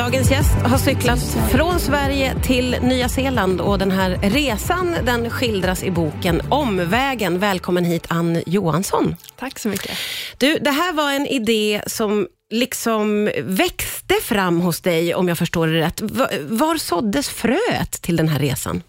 Dagens gäst har cyklat från Sverige till Nya Zeeland och den här resan den skildras i boken Omvägen. Välkommen hit Ann Johansson. Tack så mycket. Du, det här var en idé som liksom växte fram hos dig, om jag förstår det rätt. Var såddes fröet till den här resan?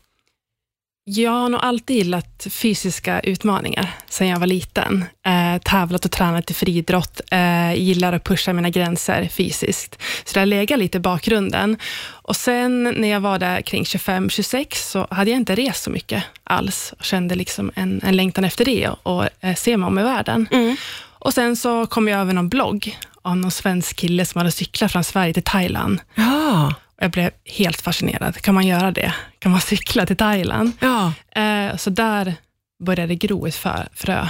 Jag har nog alltid gillat fysiska utmaningar sedan jag var liten. Eh, tävlat och tränat i friidrott. Eh, gillar att pusha mina gränser fysiskt. Så det har legat lite i bakgrunden. Och sen när jag var där kring 25-26 så hade jag inte rest så mycket alls och kände liksom en, en längtan efter det och eh, se mig om i världen. Mm. Och sen så kom jag över någon blogg av någon svensk kille som hade cyklat från Sverige till Thailand. Ja. Jag blev helt fascinerad. Kan man göra det? Kan man cykla till Thailand? Ja. Eh, så där började det gro ett frö.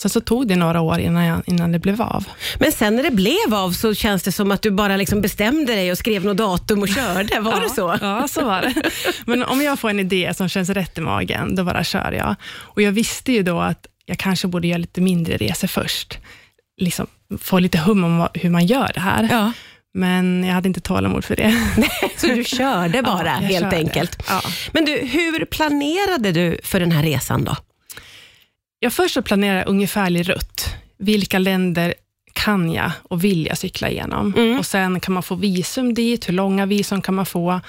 Sen så tog det några år innan, jag, innan det blev av. Men sen när det blev av så känns det som att du bara liksom bestämde dig och skrev något datum och körde. Var ja, det så? Ja, så var det. Men om jag får en idé som känns rätt i magen, då bara kör jag. Och Jag visste ju då att jag kanske borde göra lite mindre resor först. Liksom få lite hum om hur man gör det här. Ja. Men jag hade inte tålamod för det. så du körde bara, ja, helt körde. enkelt. Ja. Men du, hur planerade du för den här resan då? Jag först så planerade ungefärlig rutt. Vilka länder kan jag och vill jag cykla igenom? Mm. Och Sen kan man få visum dit, hur långa visum kan man få?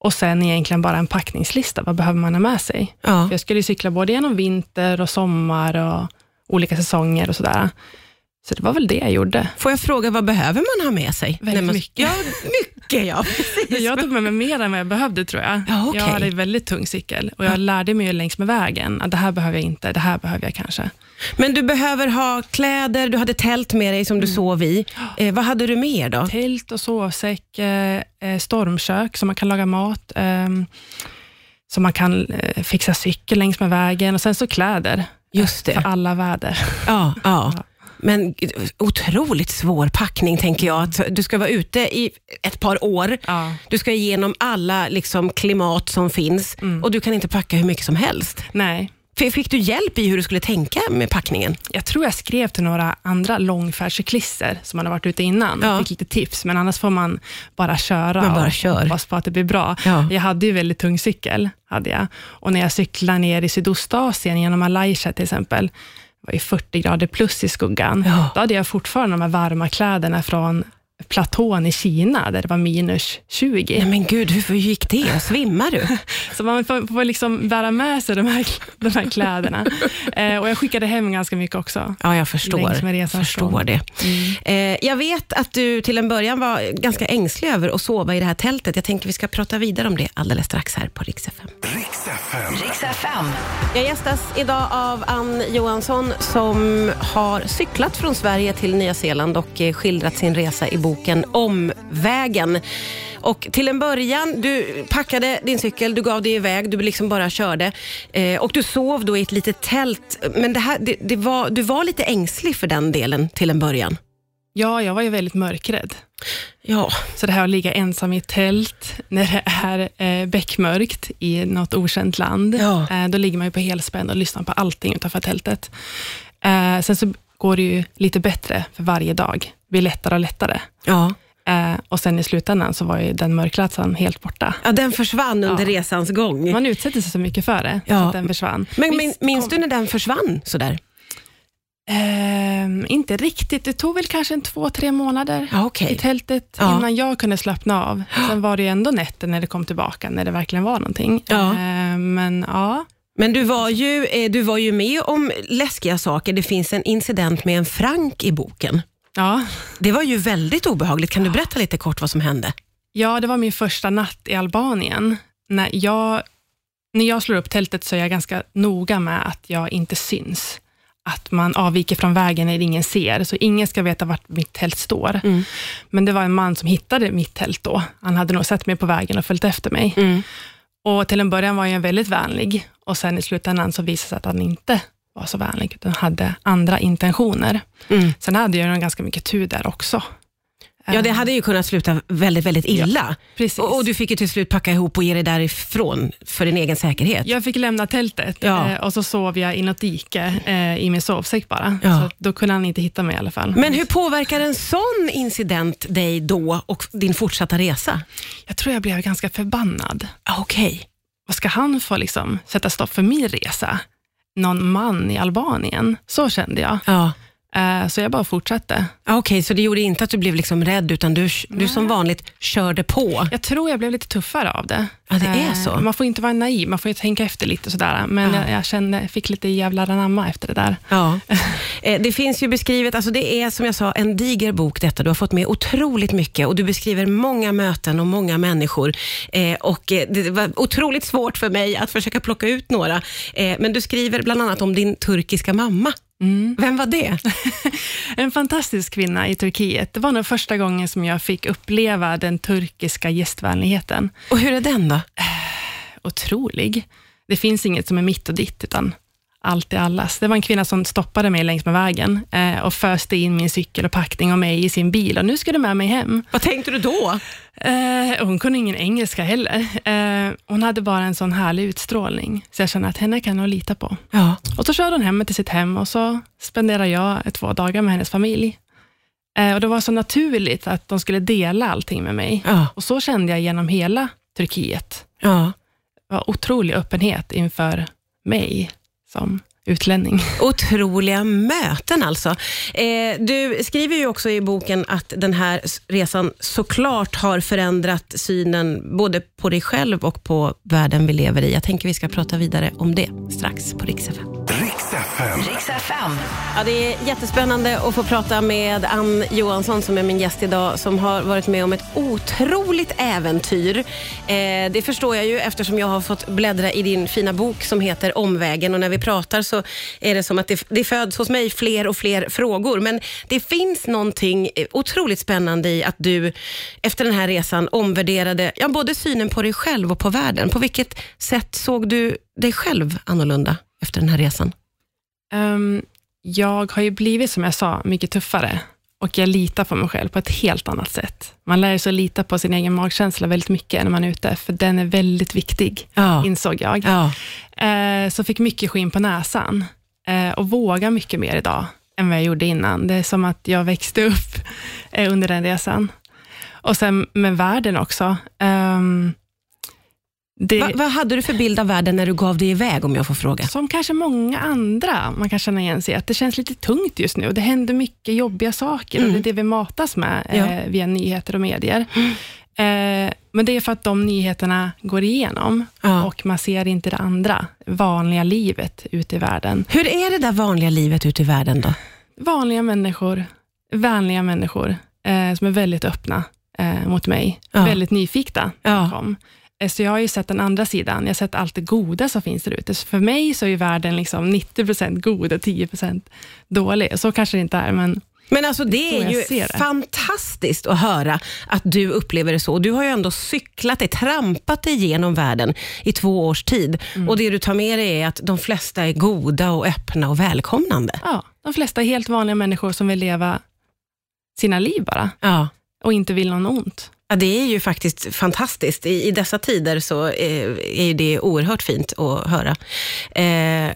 Och sen egentligen bara en packningslista, vad behöver man ha med sig? Ja. Jag skulle cykla både genom vinter och sommar och olika säsonger och sådär. Så det var väl det jag gjorde. Får jag fråga, vad behöver man ha med sig? Väldigt man... mycket. Ja, mycket ja. Precis. Jag tog med mig mer än vad jag behövde tror jag. Ja, okay. Jag hade en väldigt tung cykel och jag ja. lärde mig längs med vägen att det här behöver jag inte, det här behöver jag kanske. Men du behöver ha kläder, du hade tält med dig som du mm. sov i. Eh, vad hade du mer då? Tält och sovsäck, eh, stormkök så man kan laga mat. Eh, så man kan eh, fixa cykel längs med vägen och sen så kläder. Just det. För alla väder. ja. ja. Men otroligt svår packning, tänker jag. Att du ska vara ute i ett par år. Ja. Du ska igenom alla liksom, klimat som finns mm. och du kan inte packa hur mycket som helst. Nej. Fick du hjälp i hur du skulle tänka med packningen? Jag tror jag skrev till några andra långfärdscyklister som hade varit ute innan. Ja. Fick lite tips, men annars får man bara köra man bara och kör. hoppas på att det blir bra. Ja. Jag hade ju väldigt tung cykel, hade jag. och när jag cyklade ner i Sydostasien, genom Malaysia till exempel, var ju 40 grader plus i skuggan. Ja. Då hade jag fortfarande de här varma kläderna från platån i Kina, där det var minus 20. Nej, men gud, hur gick det? Svimmar du? så man får, får liksom bära med sig de här, de här kläderna. eh, och Jag skickade hem ganska mycket också. Ja, jag förstår, förstår det. Mm. Eh, jag vet att du till en början var ganska ängslig över att sova i det här tältet. Jag tänker vi ska prata vidare om det alldeles strax här på Rix FM. Rix FM. Rix FM. Jag gästas idag av Ann Johansson som har cyklat från Sverige till Nya Zeeland och eh, skildrat sin resa i boken Omvägen. Och till en början, du packade din cykel, du gav dig iväg, du liksom bara körde. Eh, och du sov då i ett litet tält. Men det här, det, det var, du var lite ängslig för den delen till en början. Ja, jag var ju väldigt mörkrädd. Ja. Så det här att ligga ensam i ett tält när det är eh, beckmörkt i något okänt land, ja. eh, då ligger man ju på helspänn och lyssnar på allting utanför tältet. Eh, sen så går det ju lite bättre för varje dag. Blir lättare och lättare. Ja. Eh, och sen i slutändan så var ju den mörklädseln helt borta. Ja, den försvann under ja. resans gång. Man utsätter sig så mycket för det, ja. så att den försvann. Men Visst, minns du när den försvann sådär? Eh, inte riktigt. Det tog väl kanske en två, tre månader ja, okay. i tältet ja. innan jag kunde slappna av. Sen var det ju ändå nätter när det kom tillbaka, när det verkligen var någonting. Ja. Eh, men ja, men du var, ju, eh, du var ju med om läskiga saker. Det finns en incident med en Frank i boken. Ja. Det var ju väldigt obehagligt. Kan du berätta lite kort vad som hände? Ja, det var min första natt i Albanien. När jag, när jag slår upp tältet så är jag ganska noga med att jag inte syns. Att man avviker från vägen när ingen ser, så ingen ska veta vart mitt tält står. Mm. Men det var en man som hittade mitt tält då. Han hade nog sett mig på vägen och följt efter mig. Mm. Och Till en början var jag väldigt vänlig och sen i slutändan så visade det sig att han inte var så vänlig, utan hade andra intentioner. Mm. Sen hade jag nog ganska mycket tur där också. Ja, det hade ju kunnat sluta väldigt, väldigt illa. precis. Och, och du fick ju till slut packa ihop och ge dig därifrån för din egen säkerhet. Jag fick lämna tältet Ja. eh, och så sov jag i något dike eh, i min sovsäck bara. Ja. Så då kunde han inte hitta mig i alla fall. Men hur påverkar en sån incident dig då och din fortsatta resa? Jag tror jag blev ganska förbannad. Ah, Okej. Vad ska han få liksom, sätta stopp för min resa? Någon man i Albanien? Så kände jag. Ja. Eh, så jag bara fortsatte. Ah, Okej, så det gjorde inte att du blev liksom rädd, utan du, du som vanligt körde på. Jag tror jag blev lite tuffare av det. Ja, det är Eh, så. Man får inte vara naiv, man får ju tänka efter lite sådär. Men Ja. jag, jag kände, fick lite jävlar anamma efter det där. Ja. Eh, Det finns ju beskrivet, alltså det är som jag sa en diger bok detta. Du har fått med otroligt mycket och du beskriver många möten och många människor. Och det var otroligt svårt för mig att försöka plocka ut några. Men du skriver bland annat om din turkiska mamma. Mm. Vem var det? En fantastisk kvinna i Turkiet. Det var nog första gången som jag fick uppleva den turkiska gästvänligheten. Och hur är den då? Otrolig. Det finns inget som är mitt och ditt, utan allt är allas. Det var en kvinna som stoppade mig längs med vägen eh, och föste in min cykel och packning och mig i sin bil och nu ska du med mig hem. Vad tänkte du då? Eh, hon kunde ingen engelska heller. Eh, hon hade bara en sån härlig utstrålning, så jag kände att henne kan jag lita på. Ja. Och så körde hon hem till sitt hem och så spenderade jag två dagar med hennes familj. Eh, och Det var så naturligt att de skulle dela allting med mig. Ja. Och så kände jag genom hela Turkiet. ja. Det var otrolig öppenhet inför mig som utlänning. Otroliga möten alltså. Eh, du skriver ju också i boken att den här resan såklart har förändrat synen både på dig själv och på världen vi lever i. Jag tänker vi ska prata vidare om det strax på Rix Ja, det är jättespännande att få prata med Ann Johansson som är min gäst idag, som har varit med om ett otroligt äventyr. Eh, det förstår jag ju eftersom jag har fått bläddra i din fina bok som heter Omvägen och när vi pratar så är det som att det, det föds hos mig fler och fler frågor. Men det finns någonting otroligt spännande i att du efter den här resan omvärderade ja, både synen på dig själv och på världen. På vilket sätt såg du dig själv annorlunda efter den här resan? Ehm, jag har ju blivit, som jag sa, mycket tuffare och jag litar på mig själv på ett helt annat sätt. Man lär sig att lita på sin egen magkänsla väldigt mycket när man är ute, för den är väldigt viktig, Ja. insåg jag. Ja. Eh, så fick mycket skinn på näsan eh, och vågar mycket mer idag än vad jag gjorde innan. Det är som att jag växte upp eh, under den resan. Och sen med världen också. Ehm, det, Va, vad hade du för bild av världen när du gav dig iväg, om jag får fråga? som kanske många andra, man kan känna igen sig att det känns lite tungt just nu. Det händer mycket jobbiga saker och det är det vi matas med Ja. eh, via nyheter och medier. Eh, men det är för att de nyheterna går igenom Ja. och man ser inte det andra, vanliga livet ute i världen. Hur är det där vanliga livet ute i världen då? Vanliga människor, vänliga människor eh, som är väldigt öppna eh, mot mig. Ja. Väldigt nyfikna Ja. kom. Så jag har ju sett den andra sidan. Jag har sett allt det goda som finns där ute. Så för mig så är ju världen liksom 90% god och 10% dålig. Så kanske det inte är, men Men alltså det är ju fantastiskt att höra att du upplever det så. Du har ju ändå cyklat dig, trampat dig igenom världen i två års tid. Mm. Och det du tar med dig är att de flesta är goda och öppna och välkomnande. ja, de flesta är helt vanliga människor som vill leva sina liv bara Ja. och inte vill någon ont. Ja, det är ju faktiskt fantastiskt. I, i dessa tider så eh, är ju det oerhört fint att höra. Eh,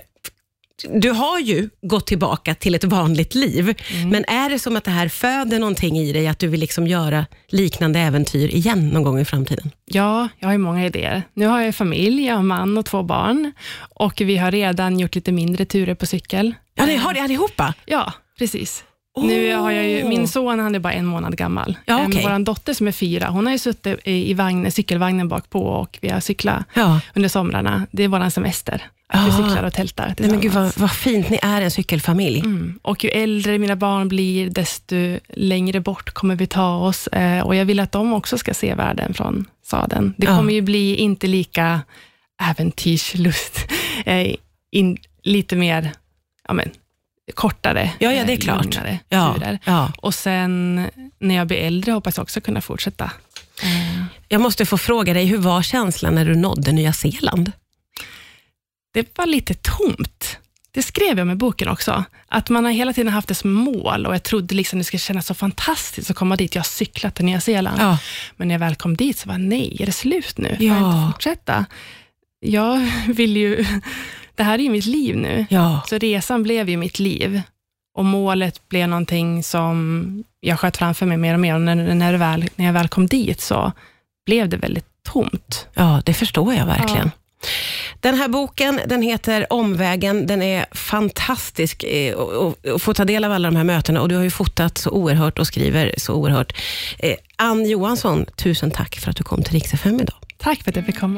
du har ju gått tillbaka till ett vanligt liv, men är det som att det här föder någonting i dig, att du vill liksom göra liknande äventyr igen någon gång i framtiden? Ja, jag har ju många idéer. Nu har jag familj, jag har man och två barn och vi har redan gjort lite mindre turer på cykel. Ja, ni har det allihopa? Ja, precis. Nu har jag ju, min son han är bara en månad gammal. Ja, okej. Vår dotter som är fyra, hon har ju suttit i, vagnen, cykelvagnen bak på och vi har cyklat Ja. under somrarna. Det är vår semester. Att vi Ah. cyklar och tältar Nej, men gud vad, vad fint, ni är en cykelfamilj. Mm. Och ju äldre mina barn blir, desto längre bort kommer vi ta oss. Eh, och jag vill att de också ska se världen från sadeln. Det Ja. kommer ju bli inte lika äventyrslust, eh, in, lite mer ja, men, kortare, Ja, ja, det är eh, klart. lugnare Ja, turer. ja. Och sen när jag blir äldre hoppas jag också kunna fortsätta. Eh, Jag måste få fråga dig, hur var känslan när du nådde Nya Zeeland? det var lite tomt. det skrev jag med boken också. Att man har hela tiden haft det som mål och jag trodde liksom det skulle kännas så fantastiskt att komma dit. Jag har cyklat till Nya Zeeland. Ja. Men när jag väl kom dit så var nej, är det slut nu? Får Ja. jag inte fortsätta? Jag vill ju... Det här är ju mitt liv nu. Ja. Så resan blev ju mitt liv. Och målet blev någonting som jag sköt framför mig mer och mer. Och när, när, väl, när jag väl kom dit så blev det väldigt tomt. Ja, det förstår jag verkligen. Den här boken den heter Omvägen. Den är fantastisk eh, att få ta del av alla de här mötena och du har ju fotat så oerhört och skriver så oerhört. Eh, Ann Johansson, tusen tack för att du kom till Rix FM idag. Tack för att jag fick komma.